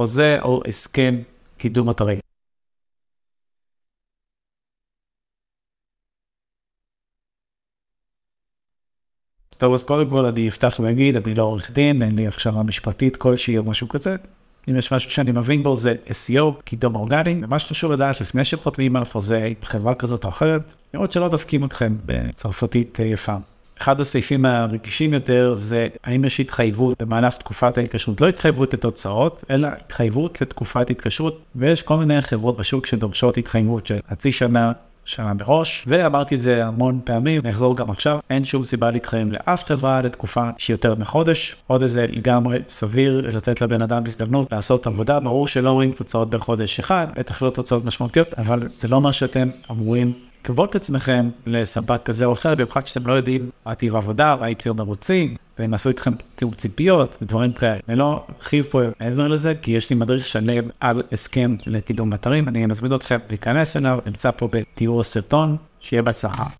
חוזה או הסכם קידום אתרים. טוב, אז קודם כל אני אפתח ואגיד, אני לא עורך דין, אין לי הכשרה משפטית כלשהי או משהו כזה. אם יש משהו שאני מבין בו זה SEO, קידום אורגני, ומה שחשוב לדעת לפני שחותמים על חוזה עם חברה כזאת או אחרת, לראות שלא דופקים אתכם בצרפתית יפה. אחד הסעיפים הרגישים יותר זה האם יש התחייבות במהלך תקופת ההתקשרות, לא התחייבות לתוצאות, אלא התחייבות לתקופת התקשרות, ויש כל מיני חברות בשוק שדורשות התחייבות של חצי שנה, שנה מראש, ואמרתי את זה המון פעמים, נחזור גם עכשיו, אין שום סיבה להתחייב לאף חברה לתקופה שהיא יותר מחודש, עוד איזה לגמרי סביר לתת לבן אדם הזדמנות לעשות עבודה, ברור שלא רואים תוצאות בחודש אחד, בטח לא תוצאות משמעותיות, אבל זה לא אומר שאתם אמורים לקוות עצמכם לספק כזה או אחר, במיוחד שאתם לא יודעים מה טיב העבודה, מה יקרה מרוצים, והם עשו איתכם תיאור ציפיות ודברים כאלה. אני לא ארחיב פה מעבר לזה, כי יש לי מדריך שלם על הסכם לקידום אתרים, אני מזמין אתכם להיכנס אליו, נמצא פה בתיאור הסרטון, שיהיה בהצלחה.